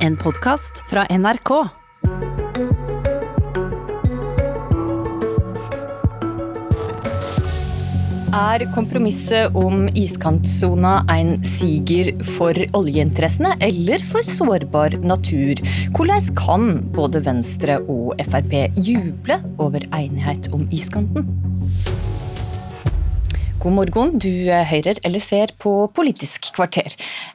En podkast fra NRK. Er kompromisset om iskantsona en siger for oljeinteressene eller for sårbar natur? Hvordan kan både Venstre og Frp juble over enighet om iskanten? God morgen, du hører eller ser på Politisk kvarter.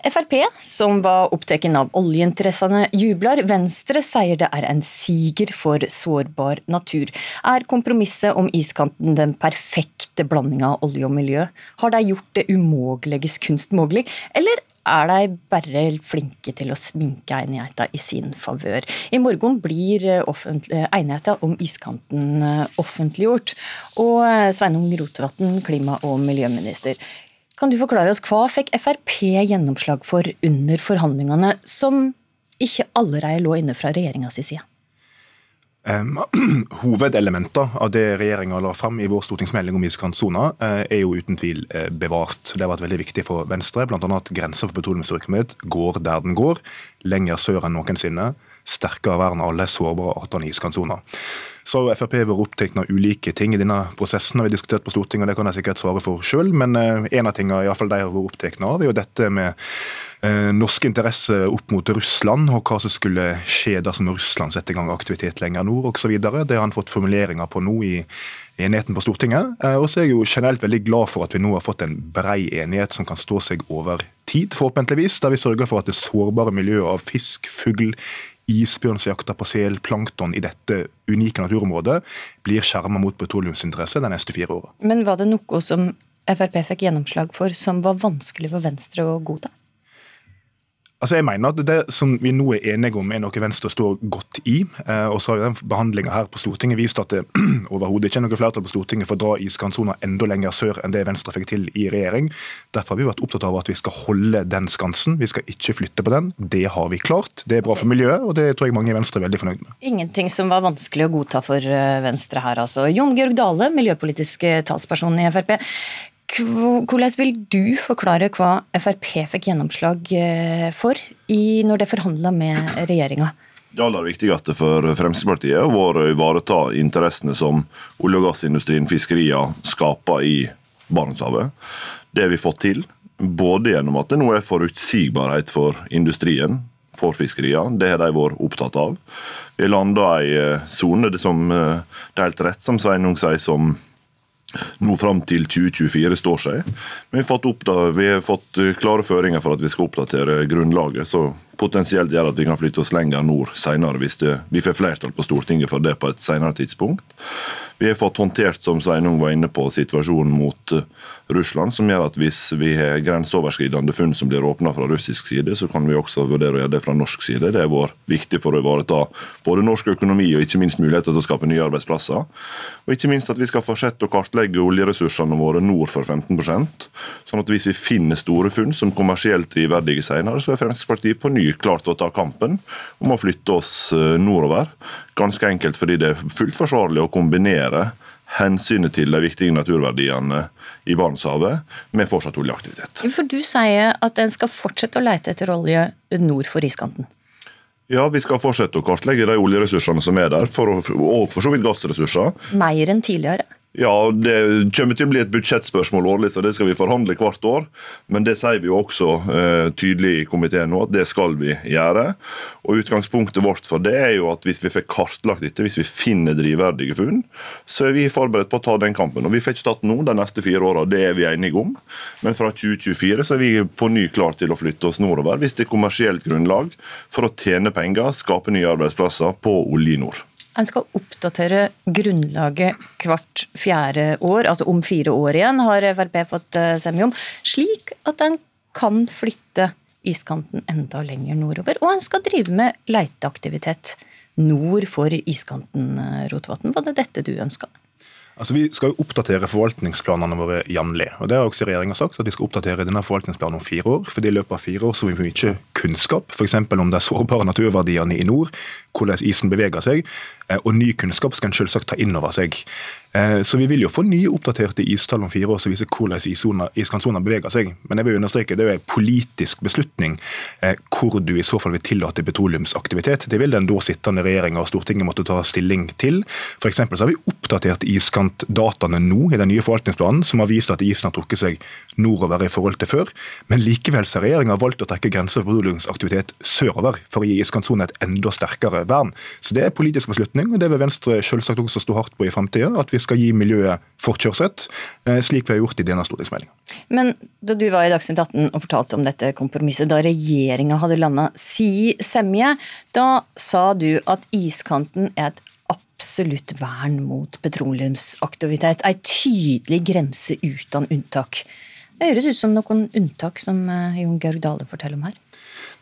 Frp, som var opptatt av oljeinteressene, jubler. Venstre sier det er en siger for sårbar natur. Er kompromisset om iskanten den perfekte blandinga av olje og miljø? Har de gjort det umuliges kunst mulig, eller er de bare flinke til å sminke enigheten i sin favør. I morgen blir enigheten om iskanten eh, offentliggjort. Og eh, Sveinung Rotevatn, klima- og miljøminister. Kan du forklare oss hva fikk Frp gjennomslag for under forhandlingene, som ikke allerede lå inne fra regjeringas side? Um, hovedelementer av det regjeringa la fram i vår stortingsmelding om iskantsona, uh, er jo uten tvil uh, bevart. Det har vært veldig viktig for Venstre, bl.a. at grensa for petroleumsvirksomhet går der den går, lenger sør enn noensinne. Sterkere vern av alle sårbare artene i iskantsona. Så har Frp vært opptatt av ulike ting i denne prosessen, har vi diskutert på Stortinget, og det kan jeg sikkert svare for sjøl. Men uh, en av tingene i hvert fall de har vært opptatt av, er jo dette med Eh, norske interesser opp mot Russland, og hva som skulle skje dersom Russland setter i gang aktivitet lenger nord osv. Det har han fått formuleringer på nå i enigheten på Stortinget. Eh, og så er jeg jo generelt veldig glad for at vi nå har fått en brei enighet som kan stå seg over tid, forhåpentligvis, der vi sørger for at det sårbare miljøet av fisk, fugl, isbjørn som jakter på sel, plankton i dette unike naturområdet, blir skjerma mot petroleumsinteresse de neste fire åra. Men var det noe som Frp fikk gjennomslag for som var vanskelig for Venstre å godta? Altså jeg mener at Det som vi nå er enige om, er noe Venstre står godt i. Eh, og så har jo den Behandlinga her på Stortinget vist at det overhodet ikke er noe flertall på Stortinget for å dra iskantsona enda lenger sør enn det Venstre fikk til i regjering. Derfor har vi vært opptatt av at vi skal holde den skansen. Vi skal ikke flytte på den. Det har vi klart. Det er bra for miljøet, og det tror jeg mange i Venstre er veldig fornøyd med. Ingenting som var vanskelig å godta for eh, Venstre her, altså. Jon Georg Dale, miljøpolitisk talsperson i Frp. Hvordan vil du forklare hva Frp fikk gjennomslag eh, for når det forhandla med regjeringa? Det aller viktigste for Fremskrittspartiet har å ivareta interessene som olje- og gassindustrien, fiskeriene, skaper i Barentshavet. Det har vi fått til, både gjennom at det nå er forutsigbarhet for industrien, for fiskeriene. Det har de vært opptatt av. Vi landa ei eh, sone som eh, det er helt rett som Sveinung sier, som nå fram til 2024 står seg. Vi har, fått vi har fått eh, klare føringer for at vi skal oppdatere grunnlaget. så potensielt gjør at vi kan flytte oss lenger nord senere, hvis det, vi får flertall på Stortinget for det på et senere tidspunkt. Vi har fått håndtert som Sveinung var inne på, situasjonen mot eh, Russland, som gjør at hvis vi har grenseoverskridende funn som blir åpna fra russisk side, så kan vi også vurdere å gjøre det fra norsk side. Det har vært viktig for å ivareta både norsk økonomi og ikke minst muligheter til å skape nye arbeidsplasser. Og ikke minst at vi skal fortsette å kartlegge oljeressursene våre nord for 15% sånn at hvis vi finner store funn som kommersielt drivverdige senere, så er Fremskrittspartiet på ny klart å ta kampen om å flytte oss eh, nordover. Ganske enkelt fordi det er fullt forsvarlig å kombinere hensynet til de viktige naturverdiene i Barentshavet med fortsatt oljeaktivitet. For Du sier at en skal fortsette å lete etter olje nord for iskanten? Ja, vi skal fortsette å kartlegge de oljeressursene som er der, for å, og for så vidt gassressurser. Mer enn tidligere? Ja, Det kommer til å bli et budsjettspørsmål årlig, så det skal vi forhandle hvert år. Men det sier vi jo også eh, tydelig i komiteen nå, at det skal vi gjøre. Og Utgangspunktet vårt for det er jo at hvis vi får kartlagt dette, hvis vi finner drivverdige funn, så er vi forberedt på å ta den kampen. Og Vi får ikke tatt nå de neste fire åra, det er vi enige om. Men fra 2024 så er vi på ny klar til å flytte oss nordover hvis det er kommersielt grunnlag for å tjene penger, skape nye arbeidsplasser på olje nord. En skal oppdatere grunnlaget hvert fjerde år, altså om fire år igjen, har Frp fått eh, semje om, slik at en kan flytte iskanten enda lenger nordover. Og en skal drive med leiteaktivitet nord for iskanten, eh, Rotevatn. Var det dette du ønska? Altså, Vi skal jo oppdatere forvaltningsplanene våre jevnlig. Det har også regjeringa sagt, at vi skal oppdatere denne forvaltningsplanen om fire år. fordi i løpet av fire år så får vi mye kunnskap, f.eks. om de sårbare naturverdiene i nord, hvordan isen beveger seg. Og ny kunnskap skal en selvsagt ta inn over seg. Så vi vil jo få nye oppdaterte istall om fire år som viser hvordan iskantsona beveger seg. Men jeg vil understreke det er en politisk beslutning hvor du i så fall vil tillate petroleumsaktivitet. Det vil den da sittende regjeringa og Stortinget måtte ta stilling til. For så har vi oppdatert iskantdataene nå i den nye forvaltningsplanen, som har vist at isen har trukket seg nordover i forhold til før. Men likevel har regjeringa valgt å trekke grenser for petroleumsaktivitet sørover for å gi iskantsonen et enda sterkere vern. Så det er politisk beslutning, og det vil Venstre selvsagt også stå hardt på i framtida. At vi skal gi miljøet forkjørsrett, eh, slik vi har gjort i denne stortingsmeldinga. Men da du var i Dagsnytt 18 og fortalte om dette kompromisset, da regjeringa hadde landa si semje, da sa du at iskanten er et absolutt vern mot petroleumsaktivitet. Ei tydelig grense uten unntak. Det høres ut som noen unntak som eh, Jon Georg Dale forteller om her.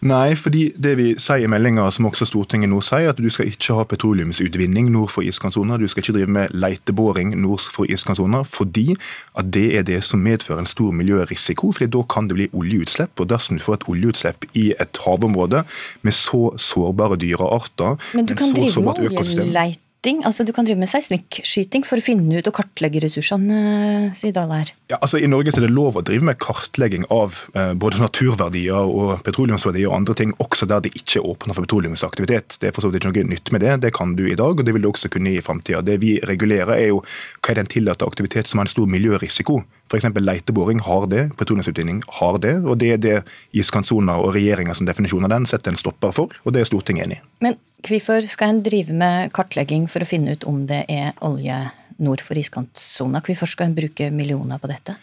Nei, fordi det vi sier i meldinga, som også Stortinget nå sier, at du skal ikke ha petroleumsutvinning nord for iskantsona. Du skal ikke drive med leiteboring nord for iskantsona, fordi at det er det som medfører en stor miljørisiko. fordi da kan det bli oljeutslipp. Og dersom du får et oljeutslipp i et havområde med så sårbare dyrearter Men du kan drive med oljeleit skyting? Altså Du kan drive med seismikkskyting for å finne ut og kartlegge ressursene, sier Dahl her. Ja, altså I Norge er det lov å drive med kartlegging av eh, både naturverdier og petroleumsverdier og andre ting, også der det ikke er åpna for petroleumsaktivitet. Det er for så vidt ikke noe nytt med det. Det kan du i dag, og det vil du også kunne i framtida. Det vi regulerer, er jo hva er den tillatte aktivitet som har en stor miljørisiko. F.eks. leiteboring har det, petroleumsutvinning har det. og Det er det iskantsona og regjeringas definisjon av den setter en stopper for, og det er Stortinget enig i. Hvorfor skal en drive med kartlegging for å finne ut om det er olje nord for iskantsona? Hvorfor skal en bruke millioner på dette?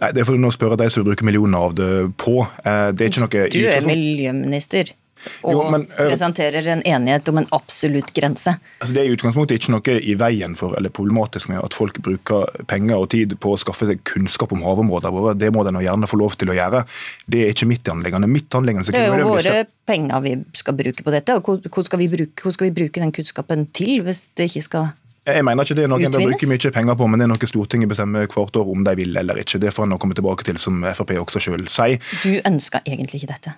Nei, Det får du nå spørre de som vil bruke millioner av det på. Eh, det er ikke noe... Du er miljøminister og jo, men, uh, presenterer en enighet om en absolutt grense. Altså det er i utgangspunktet ikke noe i veien for eller problematisk med at folk bruker penger og tid på å skaffe seg kunnskap om havområdene våre. Det må de gjerne få lov til å gjøre. Det er ikke mitt anliggende. Mitt anliggende Det er jo våre penger vi skal bruke på dette. og Hvor skal vi bruke, hvor skal vi bruke den kunnskapen til hvis det ikke skal jeg mener ikke det er noe en bør bruke mye penger på, men det er noe Stortinget bestemmer hvert år om de vil eller ikke. Det får en komme tilbake til, som Frp også selv sier. Du ønsker egentlig ikke dette?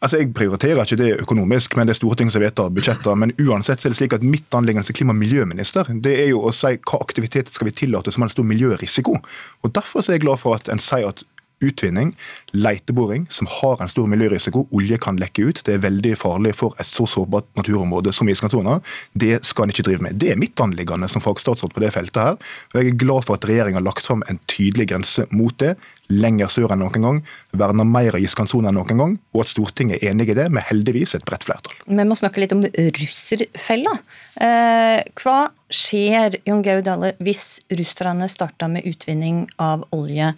Altså, Jeg prioriterer ikke det økonomisk, men det er Stortinget som vedtar budsjetter. Men uansett så er det slik at mitt anliggende som klima- og miljøminister det er jo å si hva aktivitet skal vi tillate som har en stor miljørisiko. Og Derfor er jeg glad for at en sier at utvinning, leiteboring, som har en stor miljørisiko. Olje kan lekke ut. Det er veldig farlig for et så sårbart naturområde som iskantsona. Det skal en ikke drive med. Det er mitt anliggende som fagstatsråd på det feltet her. Og jeg er glad for at regjeringa har lagt fram en tydelig grense mot det. Lenger sør enn noen gang. Verner mer av iskantsona enn noen gang. Og at Stortinget er enig i det, med heldigvis et bredt flertall. Vi må snakke litt om russerfella. Eh, hva skjer Jon Georg hvis russerne starta med utvinning av olje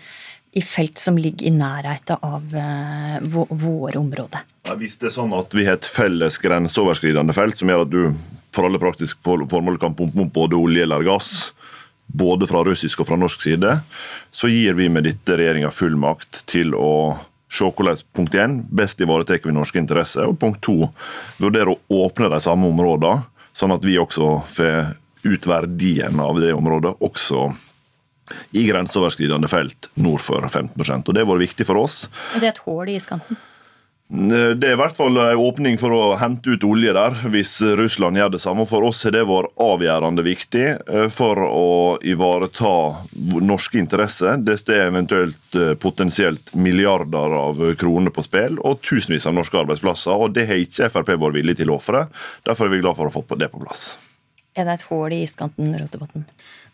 i felt som ligger i nærheten av uh, våre områder. Hvis det er sånn at vi har et felles grenseoverskridende felt som gjør at du for alle praktiske formål kan pumpe opp både olje eller gass, både fra russisk og fra norsk side, så gir vi med dette regjeringa full makt til å se hvordan punkt 1, best ivaretar vi norske interesser, og punkt 2, vurdere å åpne de samme områdene, sånn at vi også får ut verdien av det området, også i grenseoverskridende felt nord for 15% og Det har vært viktig for oss. Er det et hull i iskanten? Det er i hvert fall en åpning for å hente ut olje der, hvis Russland gjør det samme. For oss har det vært avgjørende viktig eh, for å ivareta norske interesser. Det står eventuelt eh, potensielt milliarder av kroner på spill, og tusenvis av norske arbeidsplasser. og Det har ikke Frp vært villig til å ofre. Derfor er vi glad for å få det på plass. Er det et hull i iskanten, Rotevatn?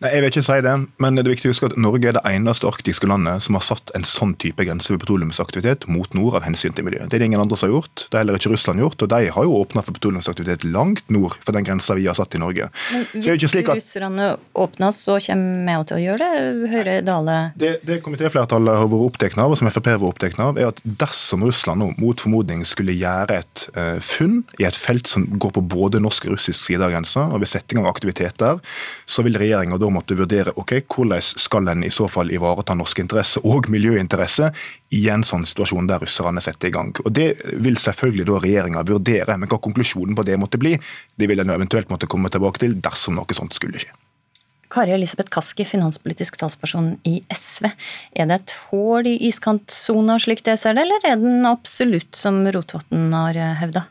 Nei, Jeg vil ikke si det, men det er viktig å huske at Norge er det eneste arktiske landet som har satt en sånn type grense for petroleumsaktivitet mot nord av hensyn til miljøet. Det er det ingen andre som har gjort. Det har heller ikke Russland gjort. Og de har jo åpna for petroleumsaktivitet langt nord for den grensa vi har satt i Norge. Men hvis at... russerne åpner, så kommer vi til å gjøre det? Høyre Dale Det, det komitéflertallet har vært opptatt av, og som Frp har vært opptatt av, er at dersom Russland nå mot formodning skulle gjøre et uh, funn i et felt som går på både norsk og russisk side av grensa, og vil sette i gang aktivitet der, så vil regjeringa da måtte vurdere ok, hvordan skal en i så fall ivareta norske interesser og miljøinteresser i en sånn situasjon der russerne setter i gang. Og Det vil selvfølgelig da regjeringa vurdere, men hva konklusjonen på det måtte bli, det vil en eventuelt måtte komme tilbake til dersom noe sånt skulle skje. Kari Elisabeth Kaski, finanspolitisk talsperson i SV. Er det et hull i iskantsona slik det ser det, eller er den absolutt som Rotevatn har hevda?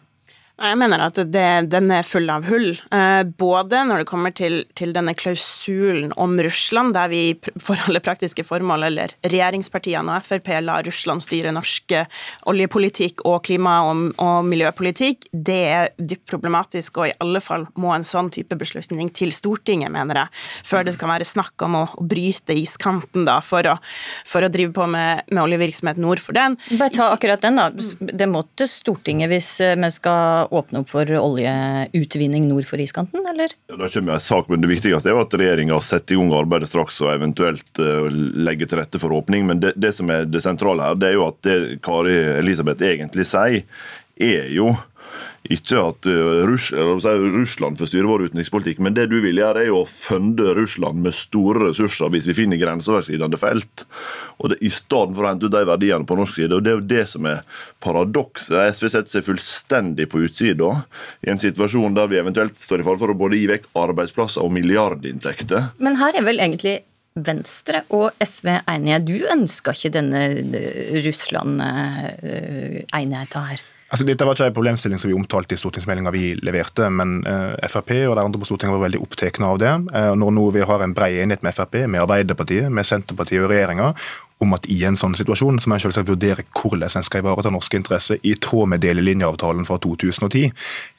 Jeg mener at det, den er full av hull. Eh, både når det kommer til, til, denne klausulen om Russland, der vi for alle praktiske formål, eller regjeringspartiene og Frp, lar Russland styre norsk oljepolitikk og klima- og, og, miljøpolitikk. Det er dypt problematisk, og i alle fall må en sånn type beslutning til Stortinget, mener jeg, før det skal være snakk om å, å bryte iskanten da, for å, for å drive på med, med oljevirksomhet nord for den. Bare ta akkurat den, da. Det måtte Stortinget hvis vi skal åpne opp for oljeutvinning nord for iskanten, eller? Ja, da kommer en sak, men Det viktigste er jo at regjeringa setter i gang arbeidet straks og eventuelt uh, legger til rette for åpning. Men det, det, som er det sentrale her, det er jo at det Kari Elisabeth egentlig sier, er jo ikke at uh, Russland får styre vår utenrikspolitikk, men det du vil gjøre, er jo å funde Russland med store ressurser hvis vi finner grenseoverskridende felt. Og det, I stedet for å hente ut de verdiene på norsk side. og Det er jo det som er paradokset. SV setter seg fullstendig på utsida i en situasjon der vi eventuelt står i fare for å både gi vekk arbeidsplasser og milliardinntekter. Men her er vel egentlig Venstre og SV enige. Du ønska ikke denne eh, Russland-enigheta eh, her? Altså, dette var ikke en problemstilling som vi omtalte i stortingsmeldinga vi leverte, men uh, Frp og de andre på Stortinget var veldig opptatt av det. Uh, når nå vi har en bred enighet med Frp, med Arbeiderpartiet, med Senterpartiet og regjeringa om at i en sånn situasjon så må en selvsagt vurdere hvordan en skal ivareta norske interesser i tråd med delelinjeavtalen fra 2010.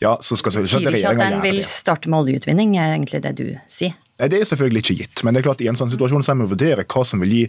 Ja, så skal selvfølgelig regjeringa gjøre det. Betyr ikke at en vil starte med oljeutvinning, er egentlig det du sier? Nei, Det er selvfølgelig ikke gitt, men det er klart i en sånn situasjon så må vi vurdere hva som vil gi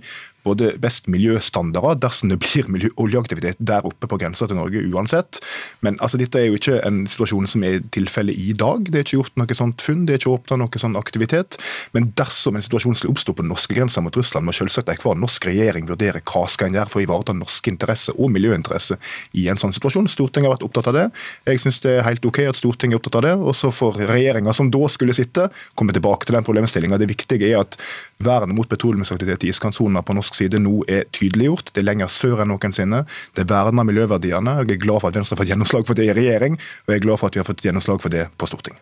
både best miljøstandarder dersom det blir miljø oljeaktivitet der oppe på grensa til Norge uansett. Men altså, dette er jo ikke en situasjon som er tilfellet i dag. Det er ikke gjort noe sånt funn, det er ikke åpna noe sånn aktivitet. Men dersom en situasjon skulle oppstå på norske grenser mot Russland, må selvsagt enhver norsk regjering vurdere hva skal en gjøre for å ivareta norske interesser og miljøinteresser i en sånn situasjon. Stortinget har vært opptatt av det. Jeg syns det er helt OK at Stortinget er opptatt av det. Og så får regjeringa som da skulle sitte, komme tilbake til den problemstillinga. Det viktige er at vernet mot petroleumsaktivitet i iskantsona på norsk side nå er tydeliggjort. Det er lenger sør enn noensinne. Det verner miljøverdiene. Jeg er glad for at Venstre har fått gjennomslag for det i regjering, og jeg er glad for at vi har fått gjennomslag for det på Stortinget.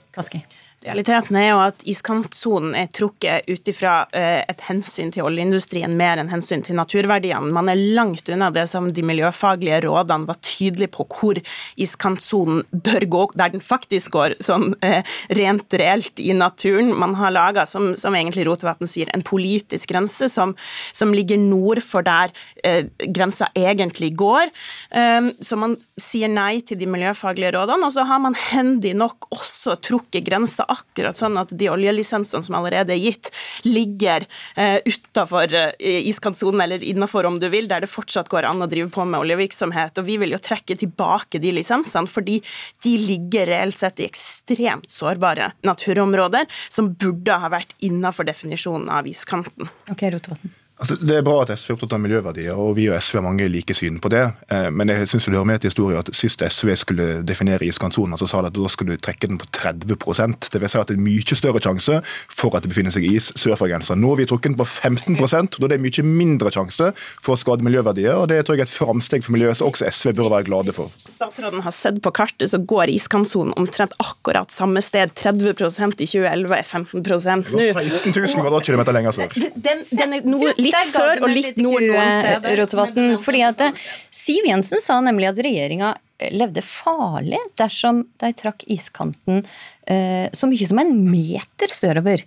Realiteten er jo at iskantsonen er trukket ut ifra eh, et hensyn til oljeindustrien mer enn hensyn til naturverdiene. Man er langt unna det som de miljøfaglige rådene var tydelige på hvor iskantsonen bør gå, der den faktisk går sånn eh, rent reelt i naturen. Man har laga, som, som, egentlig Rotevatn sier, en politisk grense som, som ligger nord for der eh, grensa egentlig går. Um, så man sier nei til de miljøfaglige rådene, og så har man hendig nok også trukket grensa akkurat sånn at de oljelisensene som allerede er gitt, ligger eh, utafor uh, iskantsonen, eller innafor om du vil, der det fortsatt går an å drive på med oljevirksomhet. Og vi vil jo trekke tilbake de lisensene, fordi de ligger reelt sett i ekstremt sårbare naturområder, som burde ha vært innafor definisjonen av iskanten. Ok, Rotevatn. Altså, det er bra at SV er opptatt av miljøverdier, og vi og SV har mange like syn på det. Eh, men jeg synes det hører med til historien at sist SV skulle definere iskantsonen, så sa de at da skulle du trekke den på 30% Det vil si at det er mye større sjanse for at det befinner seg is sør for grensa. Nå har vi trukket den på 15 og da er det mye mindre sjanse for å skade miljøverdier. og Det tror jeg er et framsteg for miljøet som også SV bør være glade for. Statsråden har sett på kartet, så går iskantsonen omtrent akkurat samme sted. 30 i 2011 er 15 nå. 16 000 kvadratkilometer lenger sør. Den, den er noe litt sør og litt nord steder. Rotevatn, fordi at Siv Jensen sa nemlig at regjeringa levde farlig dersom de trakk iskanten eh, så mye som en meter sørover.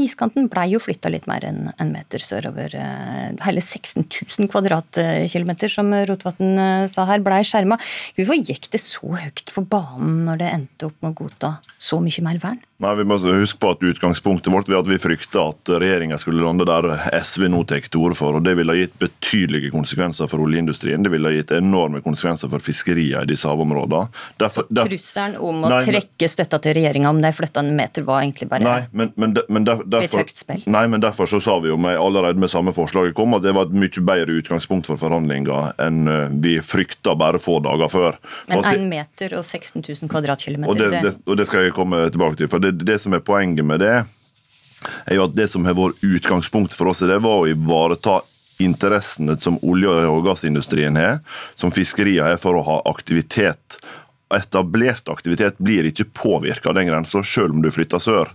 Iskanten blei jo flytta litt mer enn en meter sørover. Eh, hele 16 000 kvadratkilometer, som Rotevatn eh, sa her, blei skjerma. Hvorfor gikk det så høyt på banen når det endte opp med å godta så mye mer vern? Nei, Vi må huske på at Utgangspunktet vårt var at vi frykta at regjeringa skulle lande der SV nå tar til orde for. og Det ville ha gitt betydelige konsekvenser for oljeindustrien. Det ville ha gitt enorme konsekvenser for fiskeriene i disse havområdene. Derfor, så trusselen om å nei, trekke støtta til regjeringa om de flytta en meter, var egentlig bare nei, men, men, men der, derfor, nei, men derfor så sa vi jo med, allerede med samme forslaget kom, at det var et mye bedre utgangspunkt for forhandlinger enn eh, vi frykta bare få dager før. Men én meter og 16 000 kvadratkilometer og det, det, og det skal jeg komme tilbake til. for det, det som er poenget med det, er jo at det som har vært utgangspunktet for oss, det var å ivareta interessene som olje- og gassindustrien har, som fiskeriene har, for å ha aktivitet etablert aktivitet blir ikke påvirka av den grensa, selv om du flytter sør.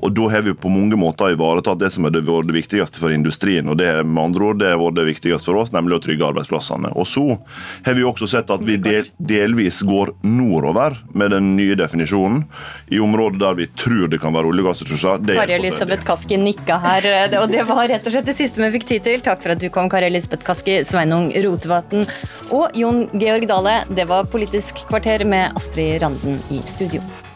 Og Da har vi på mange måter ivaretatt det som er det, det viktigste for industrien. og Det er med andre ord, det har vært det viktigste for oss, nemlig å trygge arbeidsplassene. Og Så har vi også sett at vi del, delvis går nordover med den nye definisjonen, i områder der vi tror det kan være olje- og gassressurser. Kari Elisabeth Kaski nikka her, og det var rett og slett det siste vi fikk tid til. Takk for at du kom, Kari Elisabeth Kaski, Sveinung Rotevatn og Jon Georg Dale. Det var Politisk kvarter med Astrid Randen i studio.